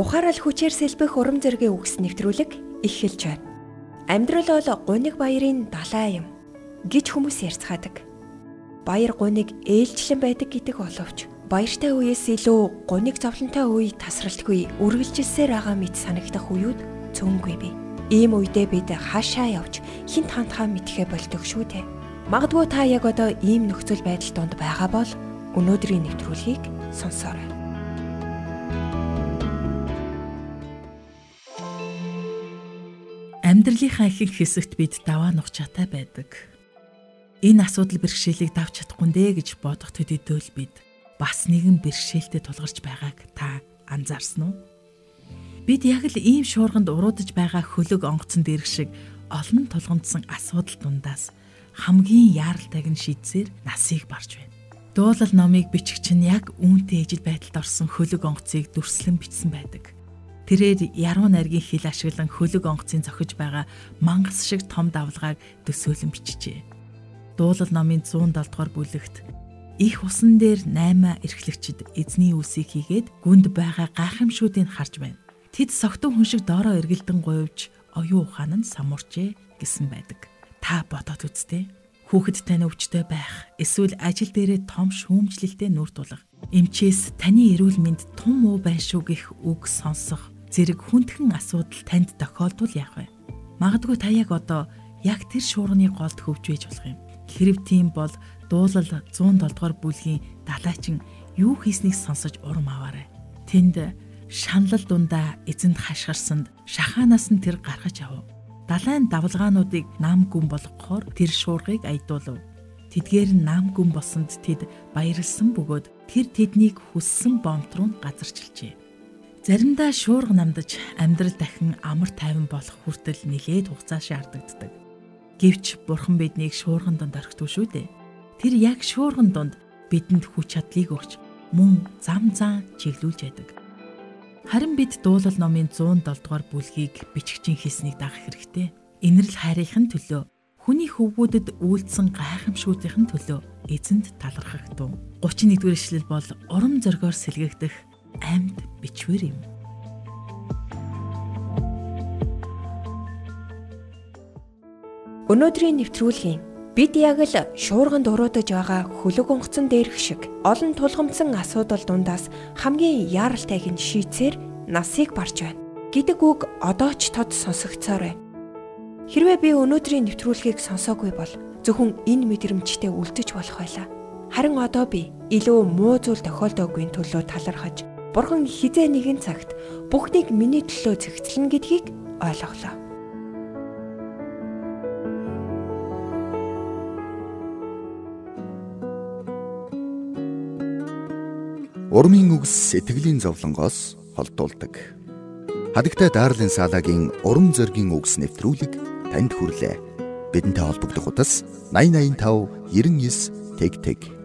ухаарал хүчээр сэлбэх урам зоригийн үгс нэвтрүүлэг эхэлж байна. Амьдрал бол гуниг баярын далай юм гэж хүмүүс ярьцгаадаг. Баяр гуниг ээлжлэн байдаг гэдэг боловч баяртай үеэс илүү гуниг зовлонтой үе тасралтгүй үргэлжилсээр байгаа мэт санагдах үеуд цөөнгүй бий. Ийм үедээ бид хаашаа явж хин таантхаа мэдхэ болдог шүү дээ. Магадгүй та яг одоо ийм нөхцөл байдал донд байгаа бол өнөөдрийн нэвтрүүлгийг сонсоорой. Амьдралынхаа ихэнх хэсэгт бид даваа нухчаатай байдаг. Энэ асуудал бэрхшээлийг давж чадахгүй нэ гэж бодох төдийдөө бид бас нэгэн бэрхшээлтэд тулгарч байгааг та анзаарсан уу? Бид яг л ийм шуурганд уруудаж байгаа хөлөг онгоцон дэрэг шиг олон тулгамдсан асуудал дундаас хамгийн яаралтайг нь шийдсээр насыг барж байна. Дуулал номыг бичигч нь яг үүнтэй ижил байдалд орсон хөлөг онгоцыг дүрслэн бичсэн байдаг. Тэрээр яруу найргийн хил ашиглан хөлөг онгоцын зохиж байгаа мангас шиг том давлгааг төсөөлөн бичжээ. Дуулал номын 107 дугаар бүлэгт их усан дээр 8 эрхлэгчид эзний үсийг хийгээд гүнд байгаа гайхамшуудыг харж байна. Тэд согтун хүн шиг доороо эргэлдэн гуйвж оюун ухаан нь самуурчээ гэсэн байдаг. Та бодоод үзтээ. Хүүхэд тань өвчтөй байх, эсвэл ажил дээрээ том шүүмжлэлтэй нүр тулах, эмчээс таны эрүүл мэнд тун муу байна шүү гэх үг сонсох зэрэг хүндхэн асуудал танд тохиолдвол яах вэ? Магадгүй та яг одоо яг тэр шуурганы голд хөвж байж болох юм. Хэрв тийм бол дуулал 107 дугаар бүлгийн далайчин юу хийснийг сонсож урам аваарай. Тэнд шаналл дундаа эзэнд хашгирсанд шахаанаас нь тэр гаргаж авав. Далайн давлгаануудыг нам гүн болгохоор тэр шуургыг айдуулв. Тэдгээр нь нам гүн босонд тэд баярлсан бөгөөд тэр тэднийг хүссэн бомт руу газарчилжээ. Заримдаа шуурга намдаж амьдрал дахин амар тайван болох хүртэл нилээд хугацаа шаардагддаг. Гэвч бурхан биднийг шуурган донд орхитгүй шүү дээ. Тэр яг шуурган донд бидэнд хүч чадлыг өгч мөн зам зам чиглүүлж яадаг. Харин бид дуулал номын 107 дугаар бүлгийг бичгчийн хийснийг дагах хэрэгтэй. Инэрл хайрын төлөө хүний хөвгүүдэд үйлдсэн гайхамшгуудын төлөө эзэнд талархах дуу. 31 дугаар эшлэл бол урам зоригоор сэлгэгдэх амьд бичвэр юм. Өнөөдрийн нэвтрүүлгийн бид яг л шуурганд уруудаж байгаа хөлөг онгоцон дээрх шиг олон тулгамдсан асуудал дундаас хамгийн яаралтайг нь шийдсээр насыг барж байна гэдэг үг одоо ч тод сонсогдсоор байна. Хэрвээ би өнөөдрийн нэвтрүүлгийг сонсоогүй бол зөвхөн энэ мэдрэмжтэй үлдэж болох байлаа. Харин одоо би илүү муу зүйл тохиолдоогүй төлөө талархаж Бурхан хизээ нэгэн цагт бүхнийг миний төлөө зэгцлэн гэдгийг ойлголоо. Урмын үгс сэтгэлийн зовлонгоос холдуулдаг. Хадагтай Дарлин Салагийн урам зоригийн үгс нэвтрүүлэг танд хүрлээ. Бидэнтэй холбогдох утас 8085 99 тэг тэг